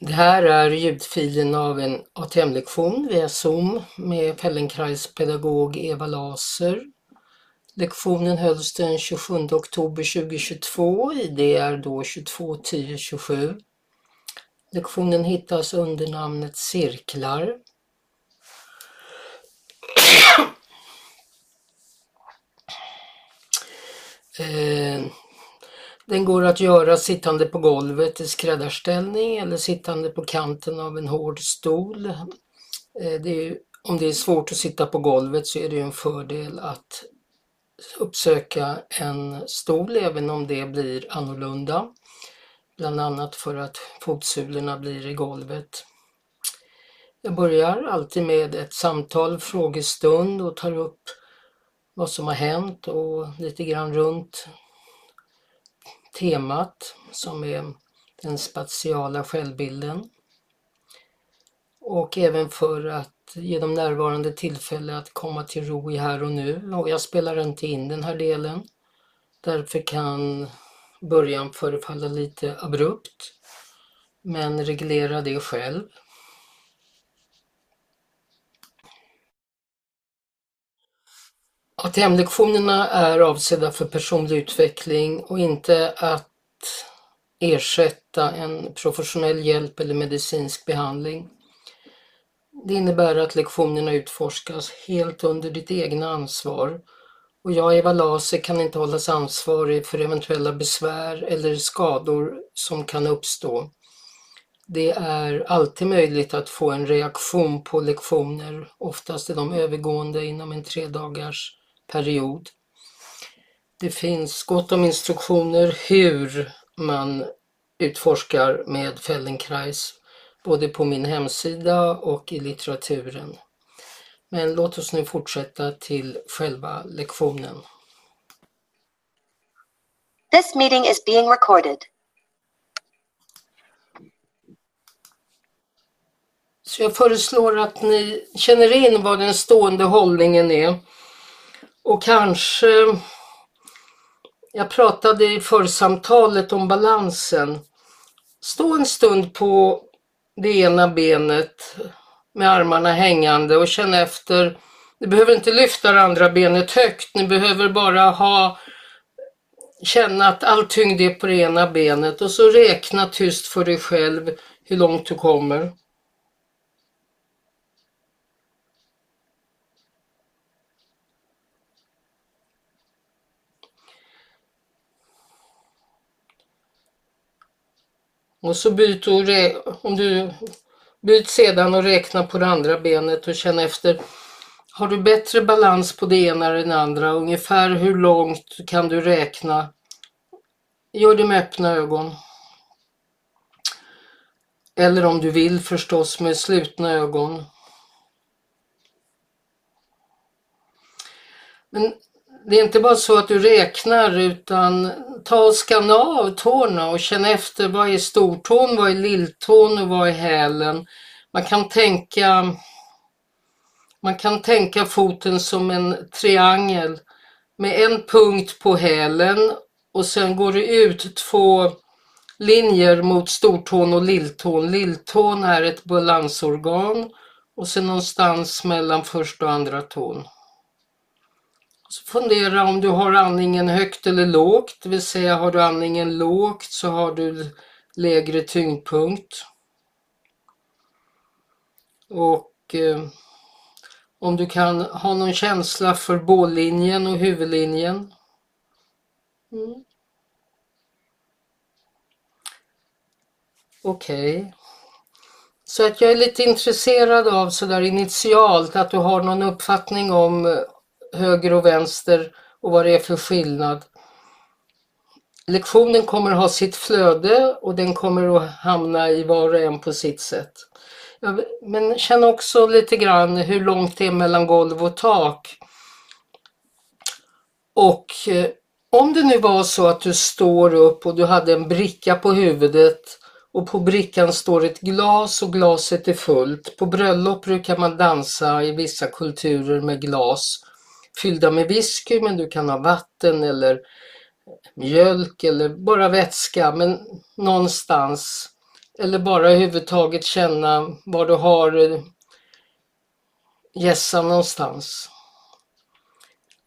Det här är ljudfilen av en ATM-lektion via Zoom med Fellenkrais pedagog Eva Laser. Lektionen hölls den 27 oktober 2022, ID är då 221027. Lektionen hittas under namnet Cirklar. Eh, den går att göra sittande på golvet i skräddarställning eller sittande på kanten av en hård stol. Eh, det är, om det är svårt att sitta på golvet så är det en fördel att uppsöka en stol även om det blir annorlunda. Bland annat för att fotsulorna blir i golvet. Jag börjar alltid med ett samtal, frågestund och tar upp vad som har hänt och lite grann runt temat som är den spatiala självbilden. Och även för att ge de närvarande tillfälle att komma till ro i här och nu. Och jag spelar inte in den här delen. Därför kan början förefalla lite abrupt. Men reglera det själv. ATM-lektionerna är avsedda för personlig utveckling och inte att ersätta en professionell hjälp eller medicinsk behandling. Det innebär att lektionerna utforskas helt under ditt egna ansvar och jag, Eva Laser, kan inte hållas ansvarig för eventuella besvär eller skador som kan uppstå. Det är alltid möjligt att få en reaktion på lektioner, oftast är de övergående inom en tre dagars period. Det finns gott om instruktioner hur man utforskar med Feldenkrais, både på min hemsida och i litteraturen. Men låt oss nu fortsätta till själva lektionen. This meeting is being recorded. Så jag föreslår att ni känner in vad den stående hållningen är och kanske, jag pratade i församtalet om balansen. Stå en stund på det ena benet med armarna hängande och känn efter. Ni behöver inte lyfta det andra benet högt, ni behöver bara ha känna att all tyngd är på det ena benet och så räkna tyst för dig själv hur långt du kommer. Och så byt och om du byt sedan och räkna på det andra benet och känn efter. Har du bättre balans på det ena än det andra? Ungefär hur långt kan du räkna? Gör det med öppna ögon. Eller om du vill förstås med slutna ögon. Men det är inte bara så att du räknar utan ta och skanna av tårna och känn efter vad är stortån, vad är lilltån och vad är hälen. Man kan tänka man kan tänka foten som en triangel med en punkt på hälen och sen går det ut två linjer mot stortån och lilltån. Lilltån är ett balansorgan och sen någonstans mellan första och andra tån. Så fundera om du har andningen högt eller lågt, det vill säga har du andningen lågt så har du lägre tyngdpunkt. Och eh, om du kan ha någon känsla för bållinjen och huvudlinjen. Mm. Okej. Okay. Så att jag är lite intresserad av sådär initialt att du har någon uppfattning om höger och vänster och vad det är för skillnad. Lektionen kommer att ha sitt flöde och den kommer att hamna i var och en på sitt sätt. Men känn också lite grann hur långt det är mellan golv och tak. Och eh, om det nu var så att du står upp och du hade en bricka på huvudet och på brickan står ett glas och glaset är fullt. På bröllop brukar man dansa i vissa kulturer med glas fyllda med whisky men du kan ha vatten eller mjölk eller bara vätska men någonstans Eller bara överhuvudtaget känna var du har eh, gässan någonstans.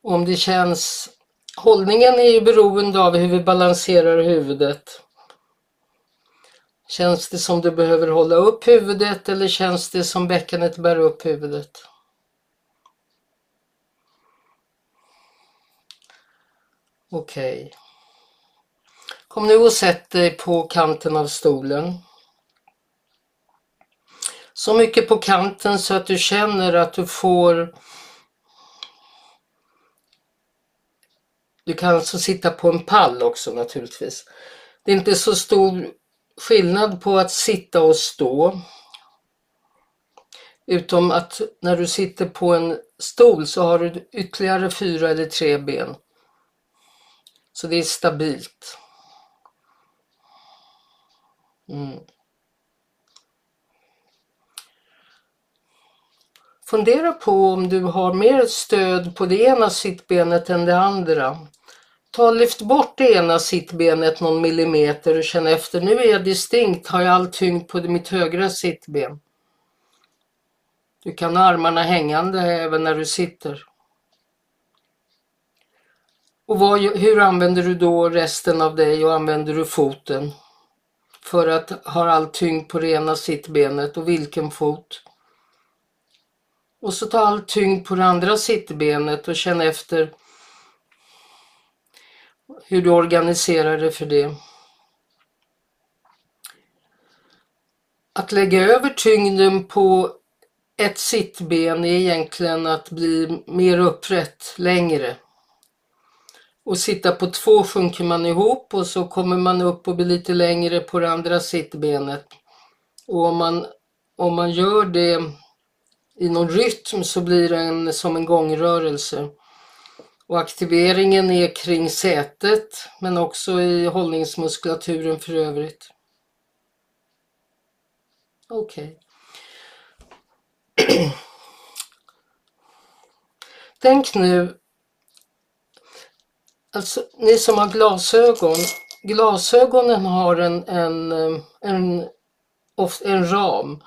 Om det känns... Hållningen är ju beroende av hur vi balanserar huvudet. Känns det som du behöver hålla upp huvudet eller känns det som bäckenet bär upp huvudet? Okej. Okay. Kom nu och sätt dig på kanten av stolen. Så mycket på kanten så att du känner att du får Du kan alltså sitta på en pall också naturligtvis. Det är inte så stor skillnad på att sitta och stå. Utom att när du sitter på en stol så har du ytterligare fyra eller tre ben. Så det är stabilt. Mm. Fundera på om du har mer stöd på det ena sittbenet än det andra. Ta lyft bort det ena sittbenet någon millimeter och känn efter. Nu är jag distinkt, har jag all tyngd på mitt högra sittben. Du kan ha armarna hängande även när du sitter. Och vad, hur använder du då resten av dig och använder du foten? För att ha all tyngd på det ena sittbenet och vilken fot? Och så ta all tyngd på det andra sittbenet och känn efter hur du organiserar det för det. Att lägga över tyngden på ett sittben är egentligen att bli mer upprätt längre. Och sitta på två sjunker man ihop och så kommer man upp och blir lite längre på det andra sittbenet. Och om man, om man gör det i någon rytm så blir den som en gångrörelse. Och aktiveringen är kring sätet men också i hållningsmuskulaturen för övrigt. Okej. Okay. Tänk nu, alltså ni som har glasögon, glasögonen har en, en, en, en ram.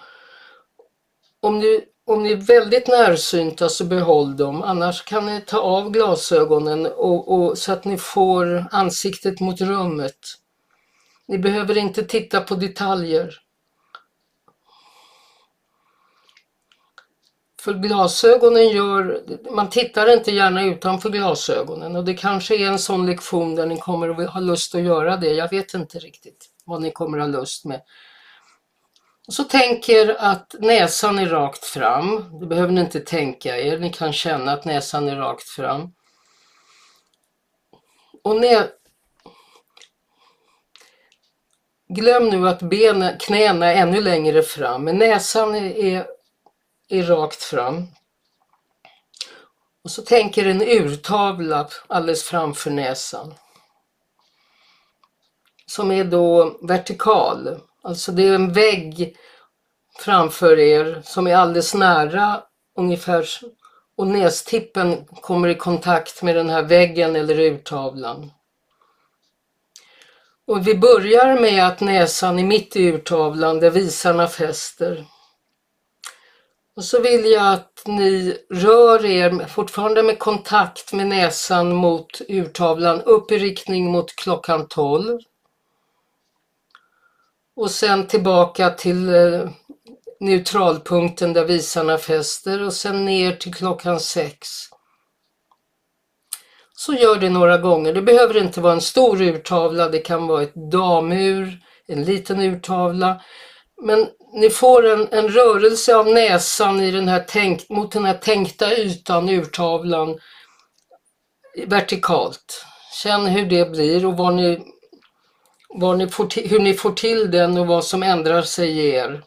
Om ni, om ni är väldigt närsynta så behåll dem, annars kan ni ta av glasögonen och, och, så att ni får ansiktet mot rummet. Ni behöver inte titta på detaljer. För glasögonen gör, man tittar inte gärna utanför glasögonen och det kanske är en sån lektion där ni kommer att ha lust att göra det. Jag vet inte riktigt vad ni kommer att ha lust med. Och så tänker att näsan är rakt fram. Det behöver ni inte tänka er. Ni kan känna att näsan är rakt fram. Och nä Glöm nu att benen, knäna är ännu längre fram, men näsan är, är, rakt fram. Och så tänker en urtavla alldeles framför näsan. Som är då vertikal. Alltså det är en vägg framför er som är alldeles nära ungefär och nästippen kommer i kontakt med den här väggen eller urtavlan. Och vi börjar med att näsan är mitt i urtavlan där visarna fäster. Och så vill jag att ni rör er fortfarande med kontakt med näsan mot urtavlan upp i riktning mot klockan 12 och sen tillbaka till eh, neutralpunkten där visarna fäster och sen ner till klockan 6. Så gör det några gånger. Det behöver inte vara en stor urtavla, det kan vara ett damur, en liten urtavla. Men ni får en, en rörelse av näsan i den här tänk, mot den här tänkta ytan, urtavlan, vertikalt. Känn hur det blir och vad ni ni får hur ni får till den och vad som ändrar sig i er.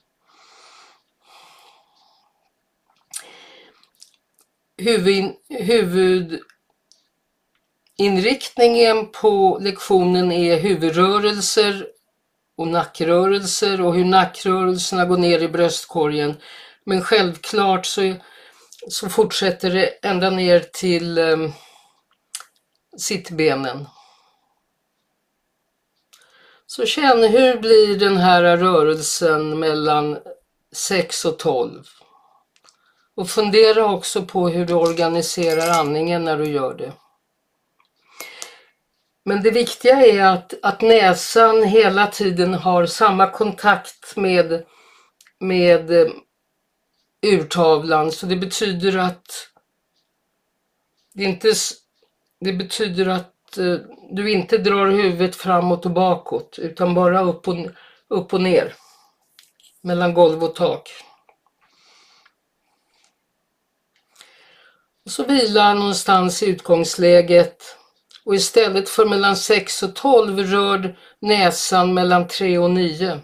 Huvud, huvudinriktningen på lektionen är huvudrörelser och nackrörelser och hur nackrörelserna går ner i bröstkorgen. Men självklart så, så fortsätter det ända ner till eh, sittbenen. Så känn hur blir den här rörelsen mellan 6 och 12? Och fundera också på hur du organiserar andningen när du gör det. Men det viktiga är att, att näsan hela tiden har samma kontakt med, med eh, urtavlan. Så det betyder att det, inte, det betyder att eh, du inte drar huvudet framåt och bakåt utan bara upp och, upp och ner mellan golv och tak. Och så vila någonstans i utgångsläget och istället för mellan 6 och 12 rör näsan mellan 3 och 9.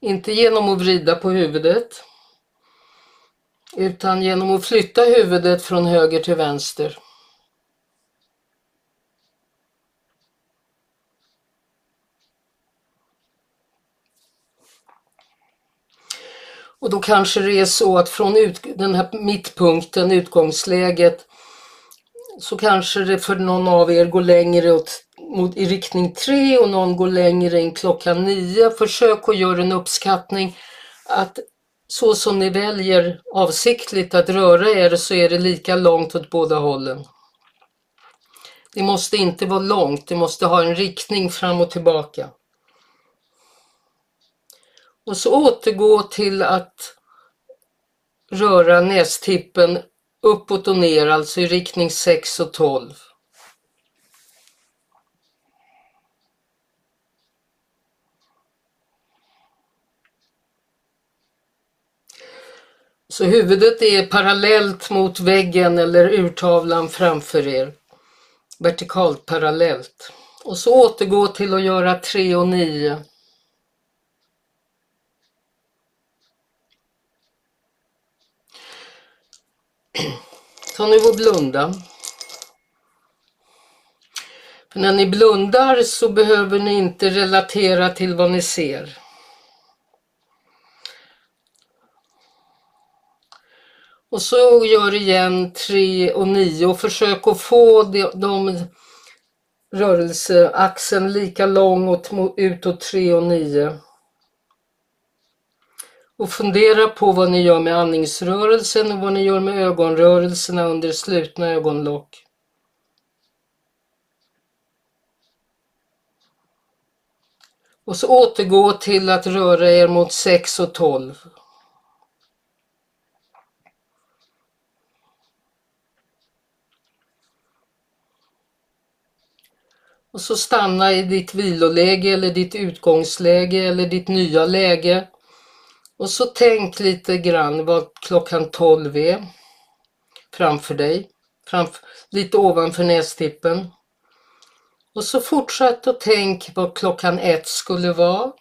Inte genom att vrida på huvudet utan genom att flytta huvudet från höger till vänster. Och då kanske det är så att från ut, den här mittpunkten, utgångsläget, så kanske det för någon av er går längre åt, mot, i riktning 3 och någon går längre in klockan 9. Försök att göra en uppskattning att så som ni väljer avsiktligt att röra er så är det lika långt åt båda hållen. Det måste inte vara långt, det måste ha en riktning fram och tillbaka. Och så återgå till att röra nästippen uppåt och ner, alltså i riktning 6 och 12. Så huvudet är parallellt mot väggen eller urtavlan framför er. Vertikalt parallellt. Och så återgå till att göra 3 och 9. Ta nu och blunda. För när ni blundar så behöver ni inte relatera till vad ni ser. Och så gör igen 3 och 9 och försök att få de, de rörelseaxeln lika lång och utåt 3 och 9. Och fundera på vad ni gör med andningsrörelsen och vad ni gör med ögonrörelserna under slutna ögonlock. Och så återgå till att röra er mot 6 och 12. Och så stanna i ditt viloläge eller ditt utgångsläge eller ditt nya läge. Och så tänk lite grann vad klockan 12 är framför dig, framför, lite ovanför nästippen. Och så fortsätt att tänk vad klockan ett skulle vara.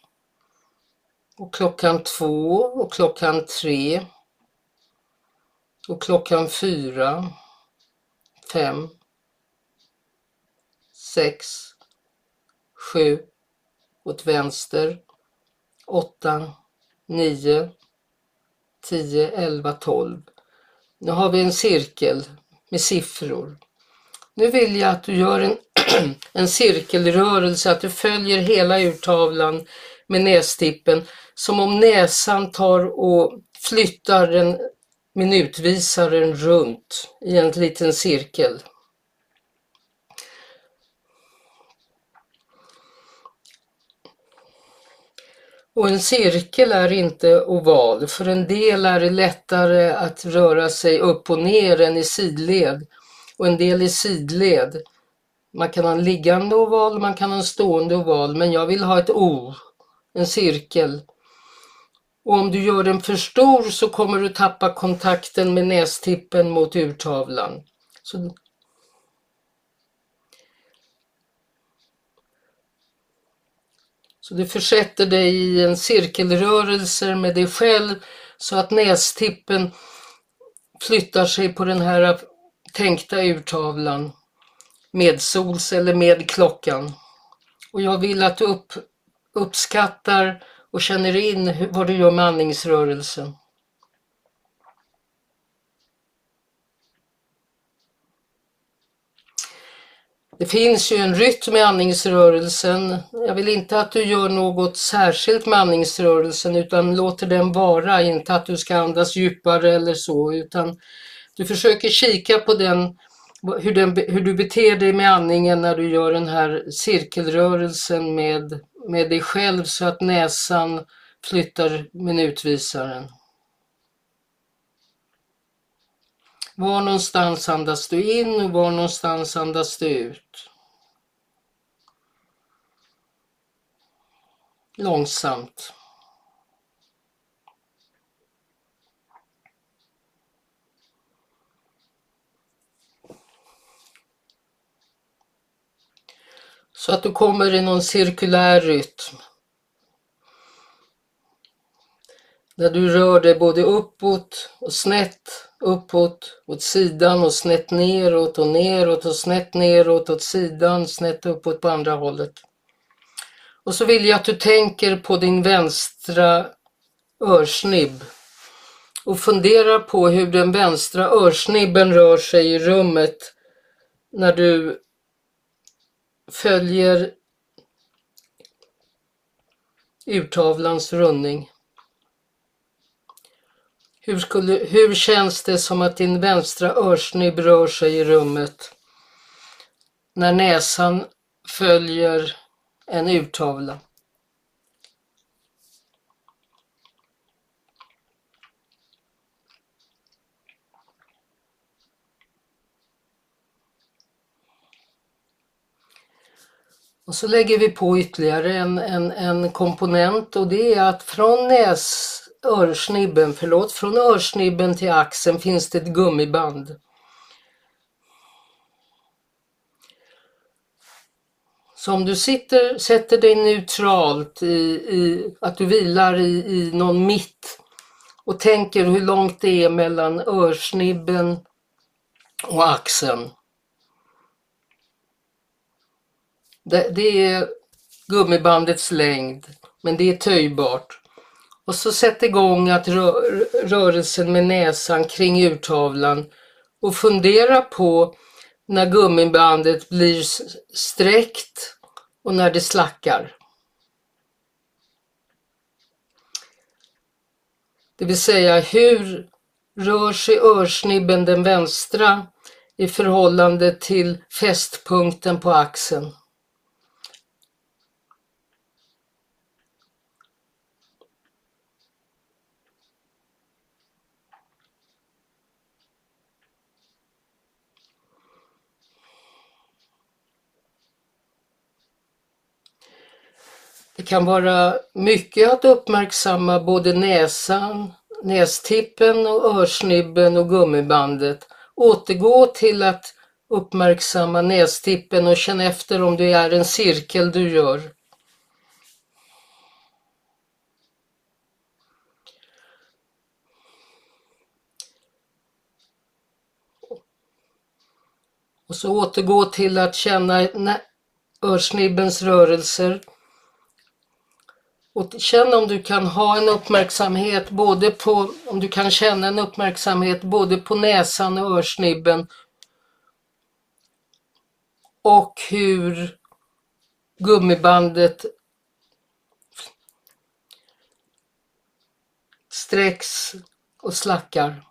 Och klockan två och klockan tre. Och klockan fyra, fem, sex, sju, åt vänster, åtta, nio, tio, elva, tolv. Nu har vi en cirkel med siffror. Nu vill jag att du gör en, en cirkelrörelse, att du följer hela urtavlan med nästippen som om näsan tar och flyttar den minutvisaren runt i en liten cirkel. Och en cirkel är inte oval. För en del är det lättare att röra sig upp och ner än i sidled. Och en del i sidled. Man kan ha en liggande oval, man kan ha en stående oval, men jag vill ha ett O, en cirkel. Och om du gör den för stor så kommer du tappa kontakten med nästippen mot urtavlan. Så Så du försätter dig i en cirkelrörelse med dig själv så att nästippen flyttar sig på den här tänkta urtavlan med sols eller med klockan. Och jag vill att du upp, uppskattar och känner in vad du gör med andningsrörelsen. Det finns ju en rytm i andningsrörelsen. Jag vill inte att du gör något särskilt med andningsrörelsen utan låter den vara, inte att du ska andas djupare eller så utan du försöker kika på den hur, den, hur du beter dig med andningen när du gör den här cirkelrörelsen med, med dig själv så att näsan flyttar minutvisaren. Var någonstans andas du in och var någonstans andas du ut? Långsamt. Så att du kommer i någon cirkulär rytm. Där du rör dig både uppåt och snett, uppåt, åt sidan och snett neråt och neråt och snett neråt åt sidan, snett uppåt på andra hållet. Och så vill jag att du tänker på din vänstra örsnibb och funderar på hur den vänstra örsnibben rör sig i rummet när du följer urtavlans rundning. Hur, skulle, hur känns det som att din vänstra örsnibb rör sig i rummet när näsan följer en urtavla? Och så lägger vi på ytterligare en, en, en komponent och det är att från näs, örsnibben, förlåt, från örsnibben till axeln finns det ett gummiband. Så om du sitter, sätter dig neutralt i, i att du vilar i, i någon mitt och tänker hur långt det är mellan örsnibben och axeln. Det, det är gummibandets längd, men det är töjbart. Och så sätt igång att rö rörelsen med näsan kring urtavlan och fundera på när gummibandet blir sträckt och när det slackar. Det vill säga hur rör sig örsnibben den vänstra i förhållande till fästpunkten på axeln. Det kan vara mycket att uppmärksamma både näsan, nästippen och örsnibben och gummibandet. Återgå till att uppmärksamma nästippen och känn efter om det är en cirkel du gör. Och så återgå till att känna örsnibbens rörelser och känn om du kan ha en uppmärksamhet både på, om du kan känna en uppmärksamhet både på näsan och örsnibben. Och hur gummibandet sträcks och slackar.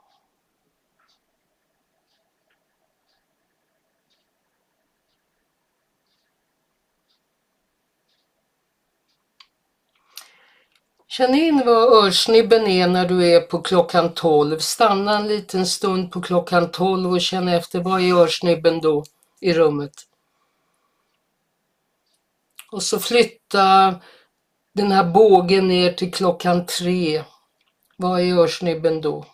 Känn in vad örsnibben är när du är på klockan 12. Stanna en liten stund på klockan 12 och känn efter vad är örsnibben då i rummet. Och så flytta den här bågen ner till klockan 3. Vad är örsnibben då?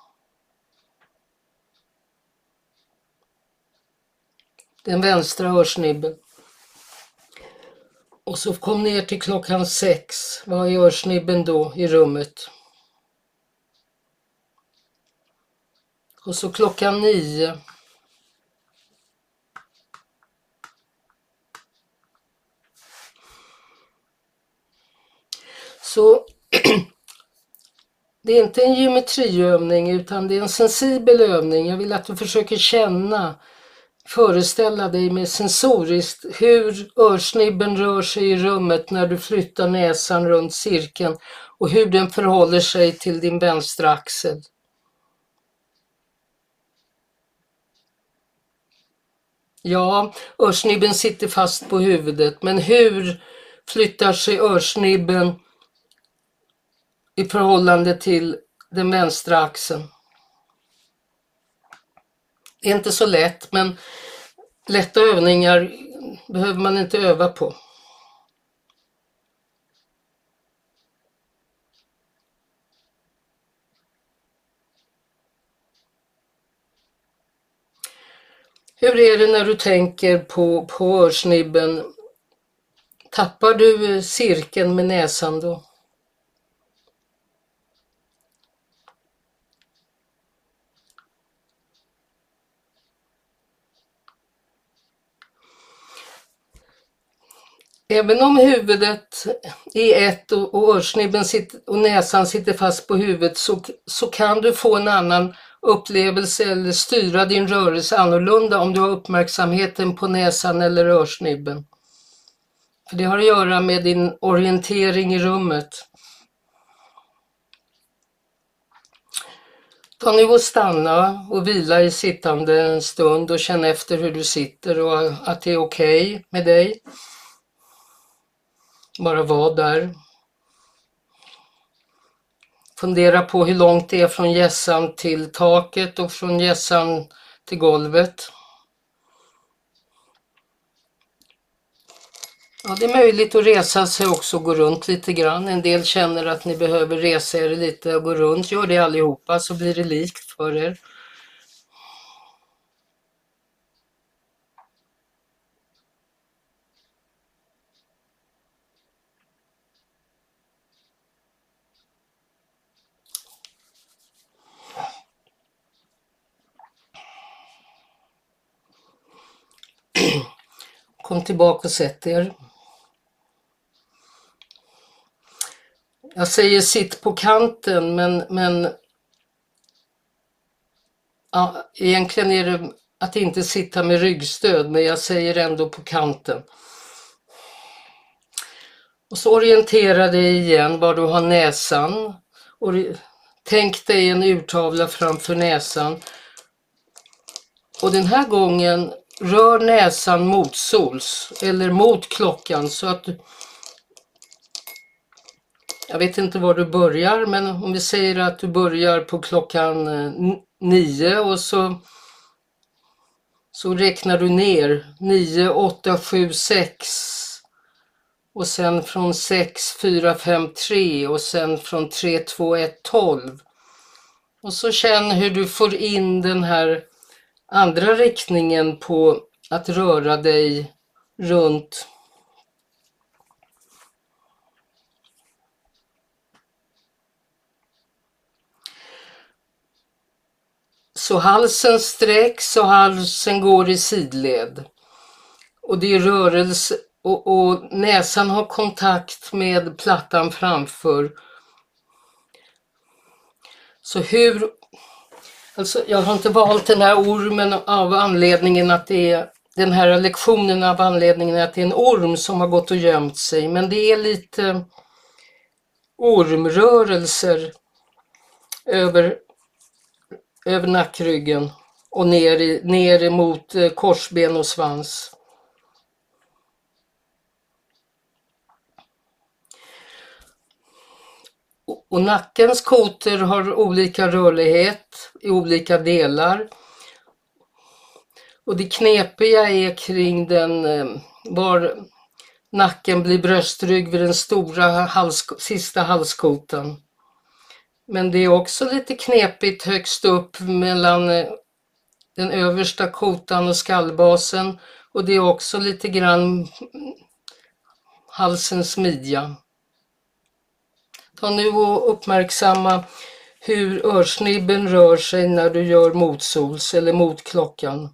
Den vänstra örsnibben. Och så kom ner till klockan sex. Vad gör snibben då i rummet? Och så klockan nio. Så det är inte en geometriövning utan det är en sensibel övning. Jag vill att du försöker känna föreställa dig med sensoriskt hur örsnibben rör sig i rummet när du flyttar näsan runt cirkeln och hur den förhåller sig till din vänstra axel. Ja, örsnibben sitter fast på huvudet, men hur flyttar sig örsnibben i förhållande till den vänstra axeln? Det är inte så lätt, men lätta övningar behöver man inte öva på. Hur är det när du tänker på, på örsnibben? Tappar du cirkeln med näsan då? Även om huvudet är ett och, och örsnibben sitter, och näsan sitter fast på huvudet så, så kan du få en annan upplevelse eller styra din rörelse annorlunda om du har uppmärksamheten på näsan eller örsnibben. För det har att göra med din orientering i rummet. Ta nu och stanna och vila i sittande en stund och känn efter hur du sitter och att det är okej okay med dig. Bara vara där. Fundera på hur långt det är från gässan till taket och från gässan till golvet. Ja, det är möjligt att resa sig också och gå runt lite grann. En del känner att ni behöver resa er lite och gå runt. Gör det allihopa så blir det likt för er. Kom tillbaka och sätt er. Jag säger sitt på kanten men, men ja, egentligen är det att inte sitta med ryggstöd men jag säger ändå på kanten. Och så orientera dig igen var du har näsan. Och tänk dig en urtavla framför näsan. Och den här gången rör näsan mot sols eller mot klockan så att du jag vet inte var du börjar men om vi säger att du börjar på klockan eh, nio och så så räknar du ner 9, 8, 7, 6 och sen från 6, 4, 5, 3 och sen från 3, 2, 1, 12. Och så känn hur du får in den här andra riktningen på att röra dig runt Så halsen sträcks och halsen går i sidled. Och det är rörelse och, och näsan har kontakt med plattan framför. Så hur Alltså, jag har inte valt den här ormen av anledningen att det är den här lektionen av anledningen att det är en orm som har gått och gömt sig. Men det är lite ormrörelser över, över nackryggen och ner, i, ner emot eh, korsben och svans. Och nackens kotor har olika rörlighet i olika delar. Och det knepiga är kring den, eh, var nacken blir bröstrygg vid den stora hals, sista halskotan. Men det är också lite knepigt högst upp mellan eh, den översta kotan och skallbasen och det är också lite grann halsens midja. Ta nu och uppmärksamma hur örsnibben rör sig när du gör motsols eller mot klockan.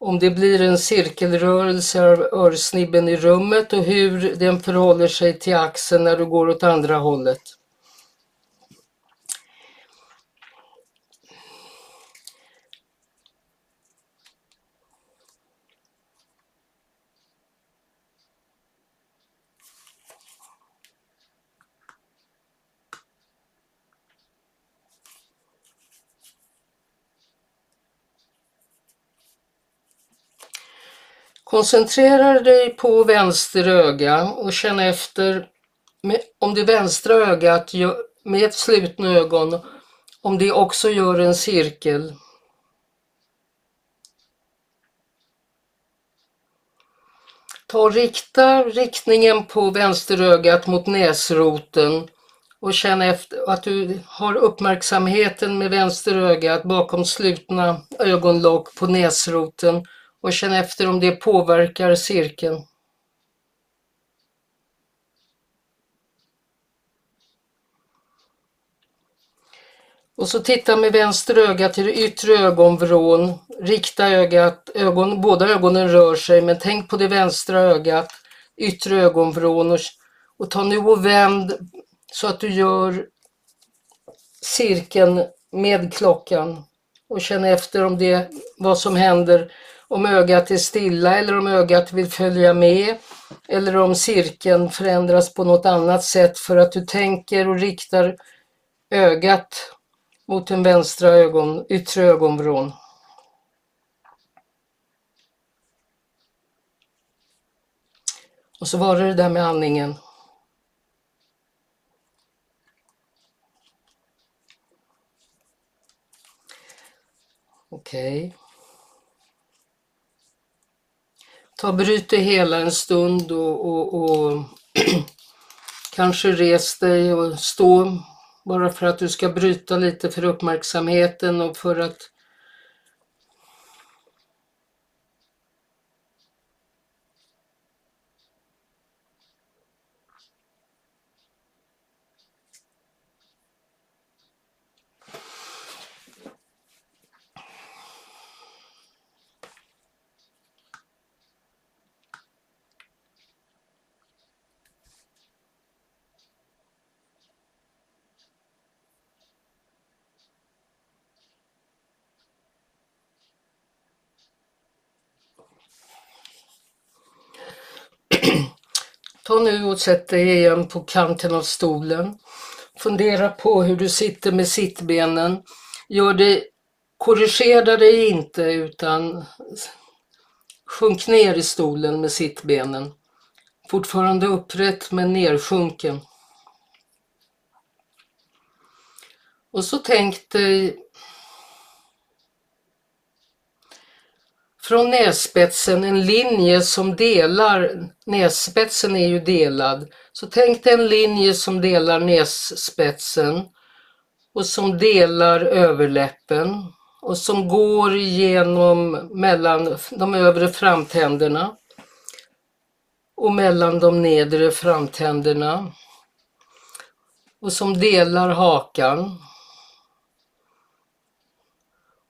Om det blir en cirkelrörelse av örsnibben i rummet och hur den förhåller sig till axeln när du går åt andra hållet. Koncentrera dig på vänster öga och känn efter om det vänstra ögat med med slutna ögon, om det också gör en cirkel. Ta och rikta riktningen på vänsterögat mot näsroten och känn efter att du har uppmärksamheten med vänsterögat bakom slutna ögonlock på näsroten och känn efter om det påverkar cirkeln. Och så titta med vänster öga till det yttre ögonvrån. Rikta ögat, ögon, båda ögonen rör sig men tänk på det vänstra ögat, yttre ögonvrån och, och ta nu och vänd så att du gör cirkeln med klockan och känn efter om det, vad som händer om ögat är stilla eller om ögat vill följa med eller om cirkeln förändras på något annat sätt för att du tänker och riktar ögat mot den vänstra ögon, yttre ögonvrån. Och så var det det där med andningen. Okej. Okay. Ta bryt det hela en stund och, och, och kanske res dig och stå bara för att du ska bryta lite för uppmärksamheten och för att Ta nu och sätt dig igen på kanten av stolen. Fundera på hur du sitter med sittbenen. Gör det, korrigera dig inte utan sjunk ner i stolen med sittbenen. Fortfarande upprätt men nersjunken. Och så tänk dig från nässpetsen en linje som delar, nässpetsen är ju delad, så tänk dig en linje som delar nässpetsen och som delar överläppen och som går igenom mellan de övre framtänderna och mellan de nedre framtänderna och som delar hakan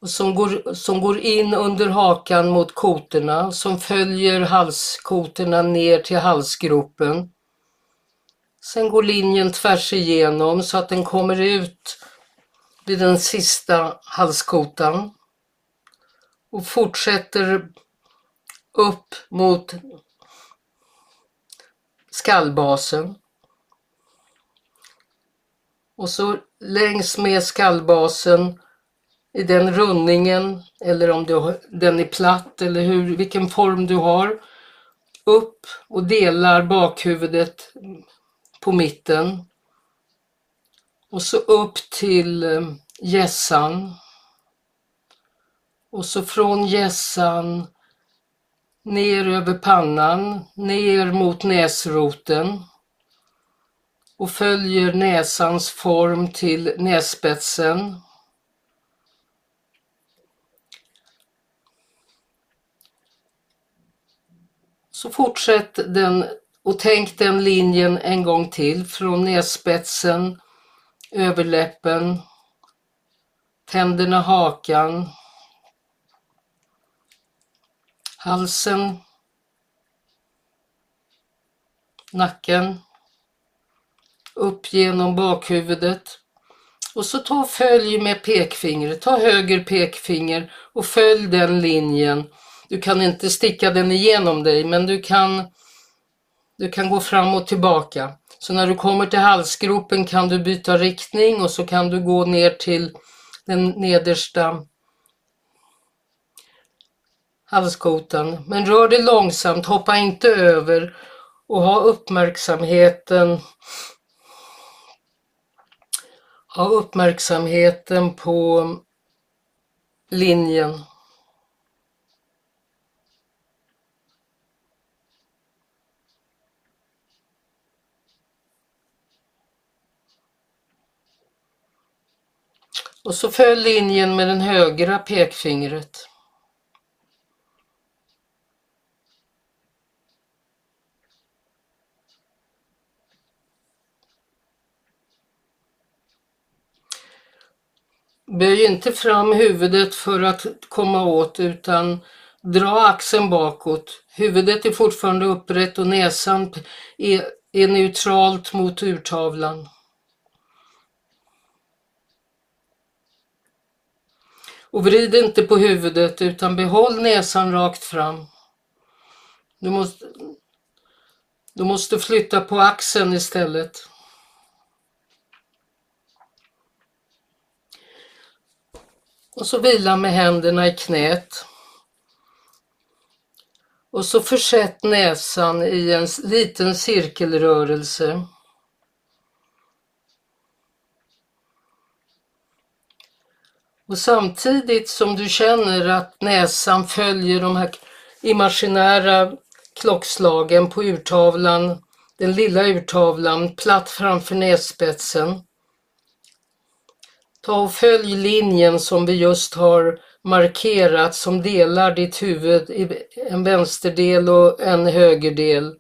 som går, som går in under hakan mot kotorna, som följer halskotorna ner till halsgropen. Sen går linjen tvärs igenom så att den kommer ut vid den sista halskotan och fortsätter upp mot skallbasen. Och så längs med skallbasen i den rundningen eller om du, den är platt eller hur, vilken form du har. Upp och delar bakhuvudet på mitten. Och så upp till eh, gässan. Och så från gässan ner över pannan, ner mot näsroten och följer näsans form till nässpetsen Så fortsätt den och tänk den linjen en gång till från nässpetsen, överläppen, tänderna, hakan, halsen, nacken, upp genom bakhuvudet. Och så ta och följ med pekfingret, ta höger pekfinger och följ den linjen du kan inte sticka den igenom dig men du kan, du kan gå fram och tillbaka. Så när du kommer till halsgropen kan du byta riktning och så kan du gå ner till den nedersta halskotan. Men rör dig långsamt, hoppa inte över och ha uppmärksamheten ha uppmärksamheten på linjen. Och så följ linjen med den högra pekfingret. Böj inte fram huvudet för att komma åt utan dra axeln bakåt. Huvudet är fortfarande upprätt och näsan är, är neutralt mot urtavlan. Och vrid inte på huvudet utan behåll näsan rakt fram. Du måste, du måste flytta på axeln istället. Och så vila med händerna i knät. Och så försätt näsan i en liten cirkelrörelse. Och samtidigt som du känner att näsan följer de här imaginära klockslagen på urtavlan, den lilla urtavlan platt framför nässpetsen. Ta och följ linjen som vi just har markerat som delar ditt huvud i en vänsterdel och en högerdel.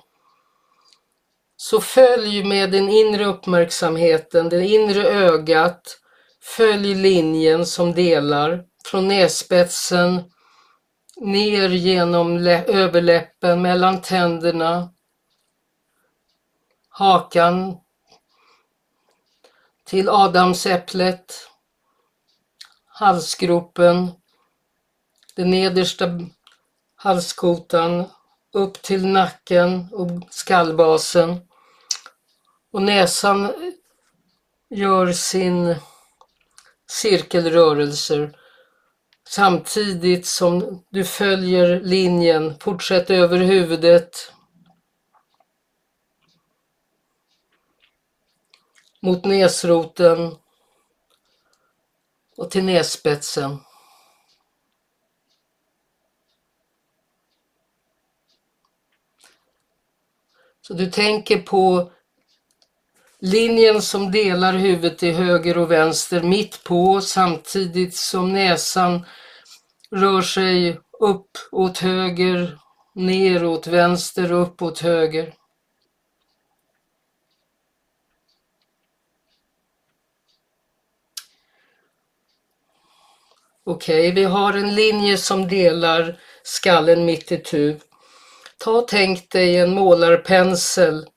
Så följ med den inre uppmärksamheten, det inre ögat, Följ linjen som delar från nässpetsen ner genom överläppen, mellan tänderna, hakan till adamsäpplet, halsgropen, den nedersta halskotan, upp till nacken och skallbasen. Och näsan gör sin cirkelrörelser samtidigt som du följer linjen. Fortsätt över huvudet mot näsroten och till nässpetsen. Så du tänker på Linjen som delar huvudet till höger och vänster mitt på samtidigt som näsan rör sig upp åt höger, ner åt vänster upp åt höger. Okej, okay, vi har en linje som delar skallen mitt i tu. Ta och tänk dig en målarpensel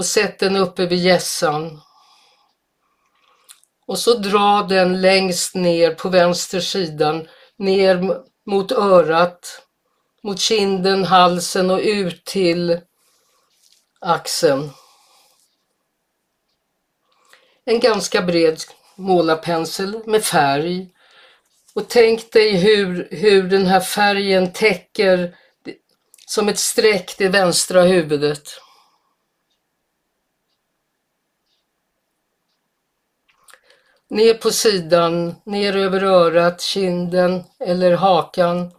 och sätt den uppe vid gässan. Och så dra den längst ner på vänster sidan, ner mot örat, mot kinden, halsen och ut till axeln. En ganska bred målarpensel med färg. Och tänk dig hur, hur den här färgen täcker som ett streck det vänstra huvudet. Ner på sidan, ner över örat, kinden eller hakan.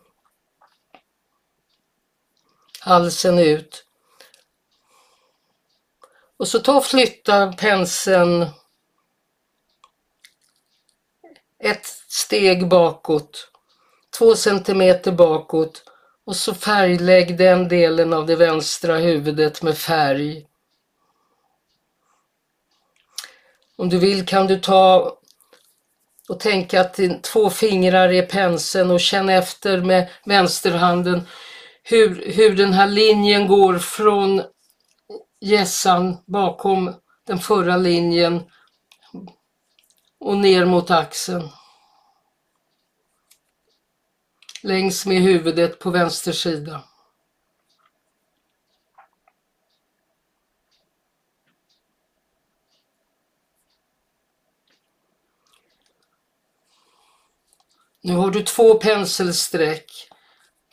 Halsen ut. Och så ta och flytta penseln ett steg bakåt, två centimeter bakåt och så färglägg den delen av det vänstra huvudet med färg. Om du vill kan du ta och tänka att två fingrar är penseln och känna efter med vänsterhanden hur, hur den här linjen går från gässan bakom den förra linjen och ner mot axeln. Längs med huvudet på vänster sida. Nu har du två penselsträck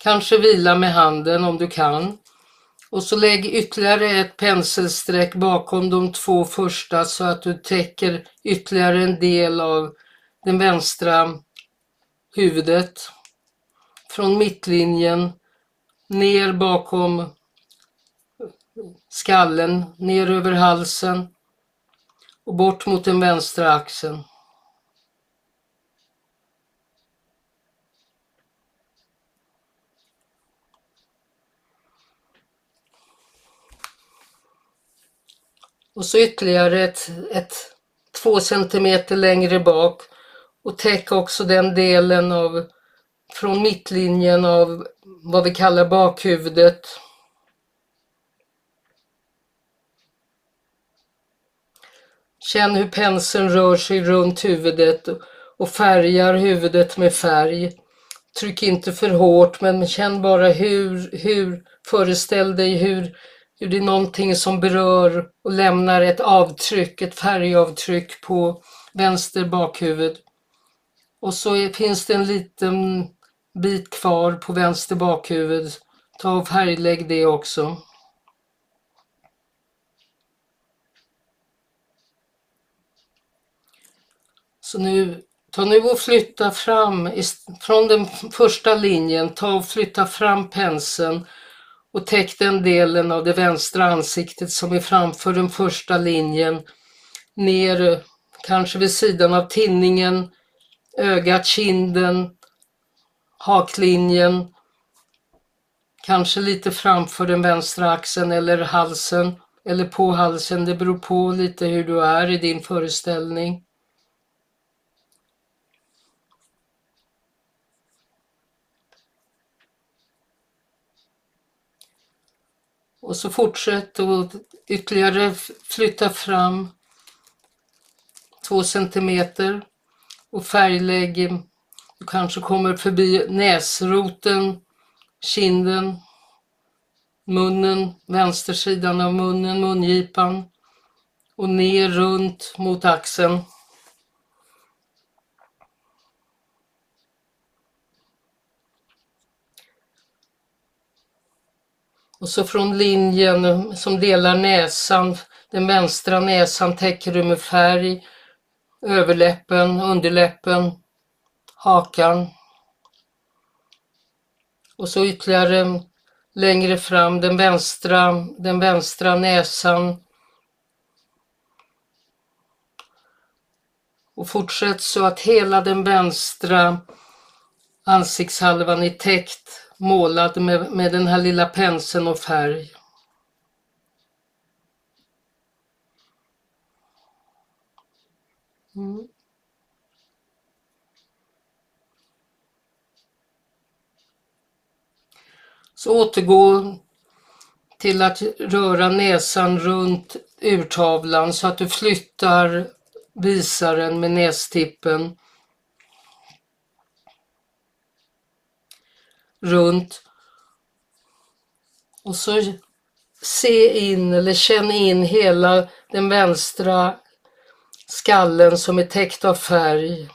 Kanske vila med handen om du kan. Och så lägg ytterligare ett penselsträck bakom de två första så att du täcker ytterligare en del av den vänstra huvudet. Från mittlinjen ner bakom skallen, ner över halsen och bort mot den vänstra axeln. Och så ytterligare ett, ett två centimeter längre bak och täck också den delen av från mittlinjen av vad vi kallar bakhuvudet. Känn hur penseln rör sig runt huvudet och färgar huvudet med färg. Tryck inte för hårt men känn bara hur, hur föreställ dig hur det är någonting som berör och lämnar ett avtryck, ett färgavtryck på vänster bakhuvud. Och så är, finns det en liten bit kvar på vänster bakhuvud. Ta och färglägg det också. Så nu, ta nu och flytta fram från den första linjen, ta och flytta fram penseln och täck den delen av det vänstra ansiktet som är framför den första linjen ner kanske vid sidan av tinningen, ögat, kinden, haklinjen, kanske lite framför den vänstra axeln eller halsen eller på halsen. Det beror på lite hur du är i din föreställning. Och så fortsätt och ytterligare flytta fram två centimeter och färglägg. Du kanske kommer förbi näsroten, kinden, munnen, vänstersidan av munnen, mungipan och ner runt mot axeln. Och så från linjen som delar näsan, den vänstra näsan täcker du med färg, överläppen, underläppen, hakan. Och så ytterligare längre fram den vänstra, den vänstra näsan. Och fortsätt så att hela den vänstra ansiktshalvan är täckt målad med, med den här lilla penseln och färg. Mm. Så återgå till att röra näsan runt urtavlan så att du flyttar visaren med nästippen runt. Och så se in eller känn in hela den vänstra skallen som är täckt av färg.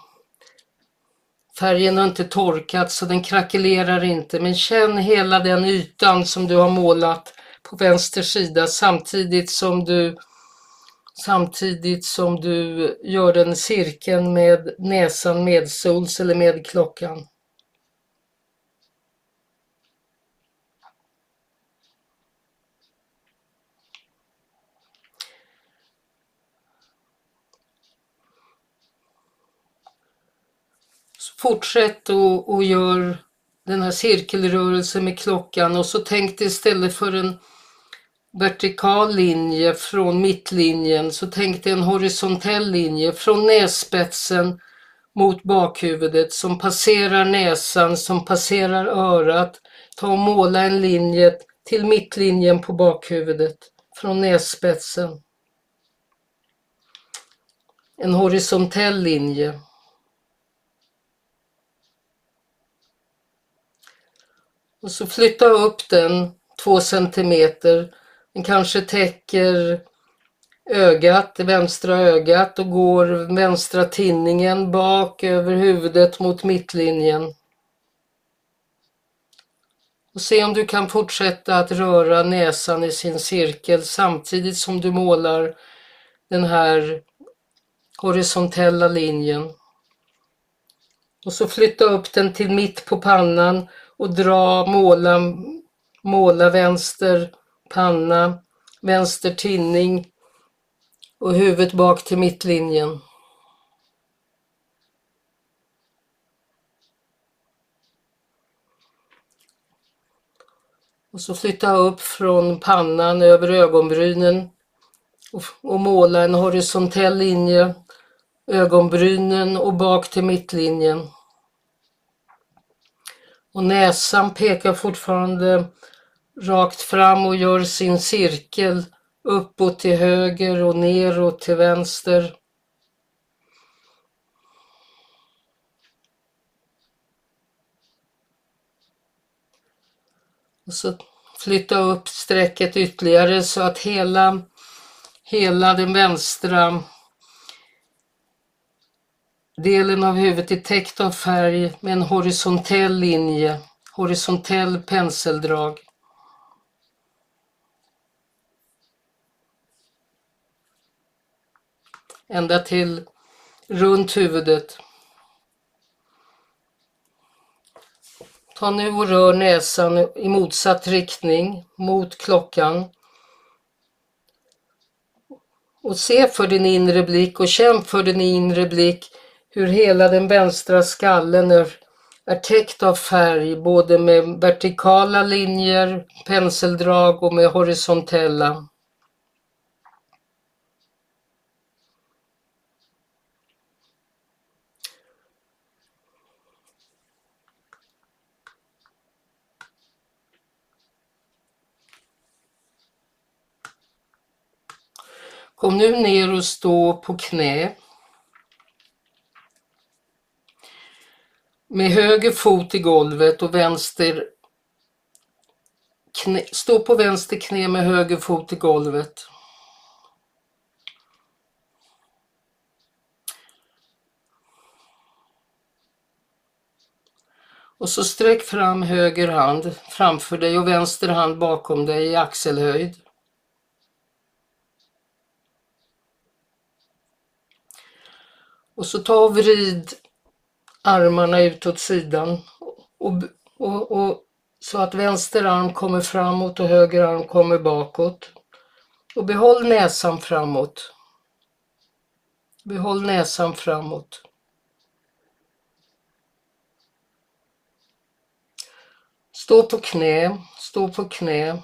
Färgen har inte torkat så den krackelerar inte men känn hela den ytan som du har målat på vänster sida samtidigt som du samtidigt som du gör en cirkeln med näsan medsols eller med klockan. Fortsätt och, och gör den här cirkelrörelsen med klockan och så tänk dig istället för en vertikal linje från mittlinjen så tänk dig en horisontell linje från nässpetsen mot bakhuvudet som passerar näsan, som passerar örat. Ta och måla en linje till mittlinjen på bakhuvudet från nässpetsen. En horisontell linje. Och så flytta upp den två centimeter. Den kanske täcker ögat, det vänstra ögat och går vänstra tinningen bak över huvudet mot mittlinjen. Och se om du kan fortsätta att röra näsan i sin cirkel samtidigt som du målar den här horisontella linjen. Och så flytta upp den till mitt på pannan och dra, måla, måla vänster panna, vänster tinning och huvudet bak till mittlinjen. Och så flytta upp från pannan över ögonbrynen och, och måla en horisontell linje, ögonbrynen och bak till mittlinjen. Och näsan pekar fortfarande rakt fram och gör sin cirkel uppåt till höger och neråt till vänster. Och så flytta upp strecket ytterligare så att hela, hela den vänstra delen av huvudet är täckt av färg med en horisontell linje, horisontell penseldrag. Ända till runt huvudet. Ta nu och rör näsan i motsatt riktning mot klockan. Och se för din inre blick och känn för din inre blick hur hela den vänstra skallen är, är täckt av färg, både med vertikala linjer, penseldrag och med horisontella. Kom nu ner och stå på knä. Med höger fot i golvet och vänster knä, stå på vänster knä med höger fot i golvet. Och så sträck fram höger hand framför dig och vänster hand bakom dig i axelhöjd. Och så ta och vrid armarna ut åt sidan och, och, och, så att vänster arm kommer framåt och höger arm kommer bakåt. Och behåll näsan framåt. Behåll näsan framåt. Stå på knä, stå på knä.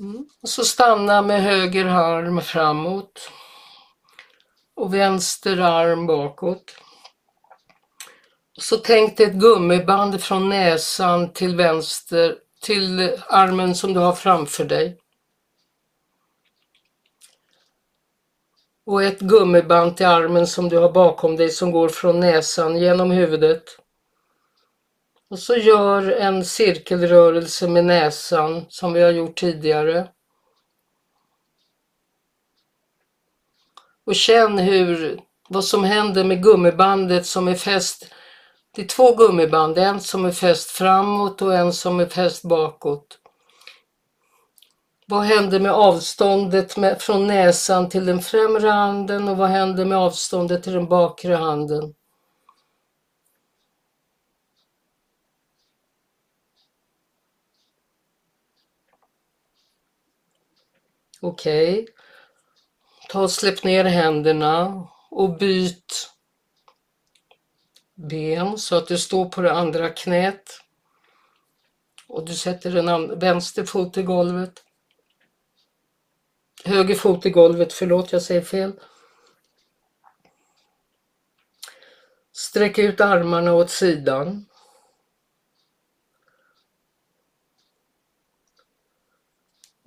Mm. Och så stanna med höger arm framåt och vänster arm bakåt. Och så tänk dig ett gummiband från näsan till vänster till armen som du har framför dig. Och ett gummiband till armen som du har bakom dig som går från näsan genom huvudet. Och så gör en cirkelrörelse med näsan som vi har gjort tidigare. Och känn hur, vad som händer med gummibandet som är fäst. Det är två gummiband, en som är fäst framåt och en som är fäst bakåt. Vad händer med avståndet med, från näsan till den främre handen och vad händer med avståndet till den bakre handen? Okej. Okay. Ta och släpp ner händerna och byt ben så att du står på det andra knät. Och du sätter den vänster fot i golvet. Höger fot i golvet, förlåt jag säger fel. Sträck ut armarna åt sidan.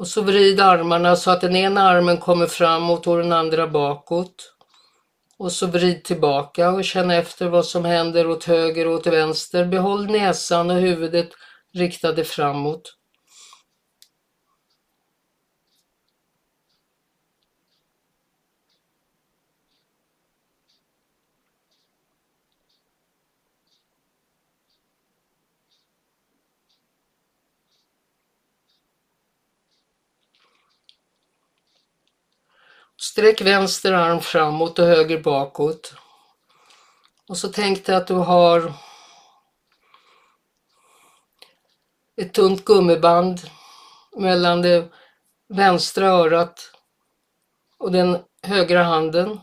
Och så vrid armarna så att den ena armen kommer framåt och den andra bakåt. Och så vrid tillbaka och känn efter vad som händer åt höger och åt vänster. Behåll näsan och huvudet riktade framåt. Sträck vänster arm framåt och höger bakåt. Och så tänk dig att du har ett tunt gummiband mellan det vänstra örat och den högra handen.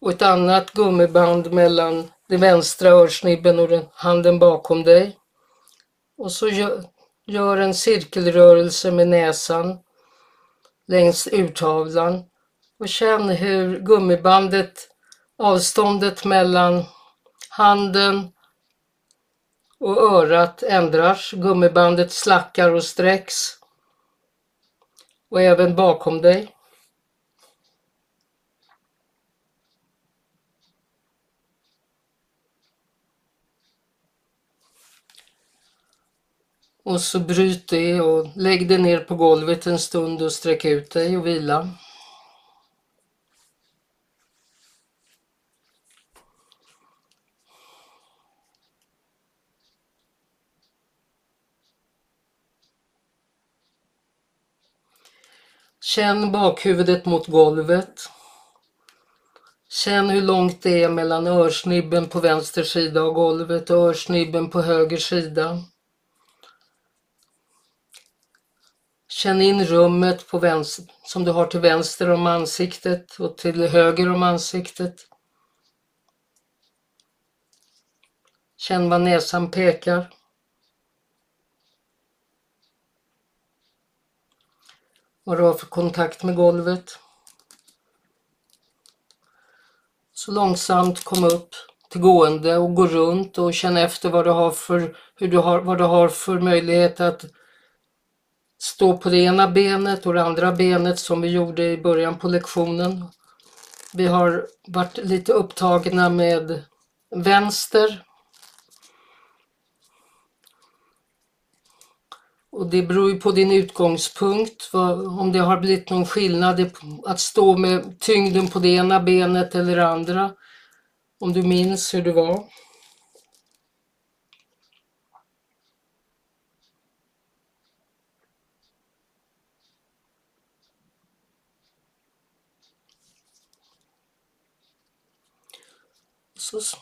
Och ett annat gummiband mellan den vänstra örsnibben och den handen bakom dig. Och så gör, en cirkelrörelse med näsan längs urtavlan och känn hur gummibandet, avståndet mellan handen och örat ändras. Gummibandet slackar och sträcks. Och även bakom dig. Och så bryt det och lägg dig ner på golvet en stund och sträck ut dig och vila. Känn bakhuvudet mot golvet. Känn hur långt det är mellan örsnibben på vänster sida av golvet och örsnibben på höger sida. Känn in rummet på vänster, som du har till vänster om ansiktet och till höger om ansiktet. Känn vad näsan pekar. Vad du har för kontakt med golvet. Så långsamt kom upp till gående och gå runt och känn efter vad du har för, hur du har, vad du har för möjlighet att stå på det ena benet och det andra benet som vi gjorde i början på lektionen. Vi har varit lite upptagna med vänster. Och det beror ju på din utgångspunkt, om det har blivit någon skillnad att stå med tyngden på det ena benet eller det andra. Om du minns hur det var. Så. Så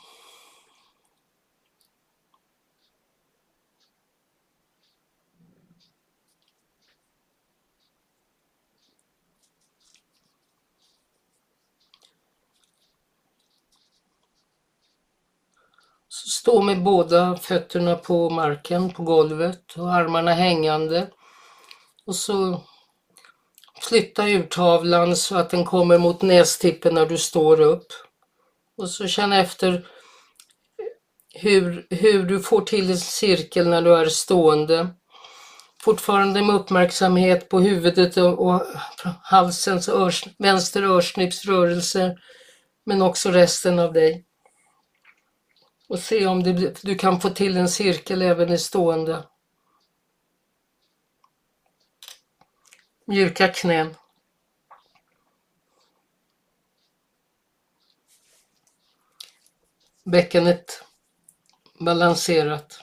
stå med båda fötterna på marken, på golvet och armarna hängande. Och så flytta urtavlan så att den kommer mot nästippen när du står upp. Och så känn efter hur, hur du får till en cirkel när du är stående. Fortfarande med uppmärksamhet på huvudet och, och halsens örs, vänster örsnippsrörelser men också resten av dig. Och se om det, du kan få till en cirkel även i stående. Mjuka knän. Bäckenet balanserat.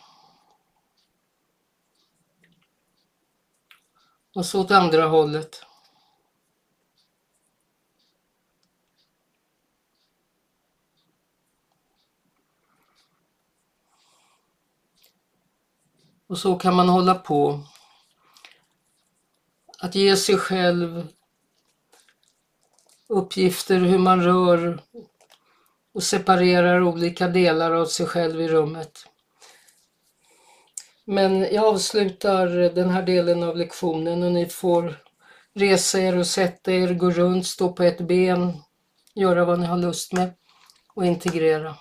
Och så åt andra hållet. Och så kan man hålla på. Att ge sig själv uppgifter hur man rör och separerar olika delar av sig själv i rummet. Men jag avslutar den här delen av lektionen och ni får resa er och sätta er, gå runt, stå på ett ben, göra vad ni har lust med och integrera.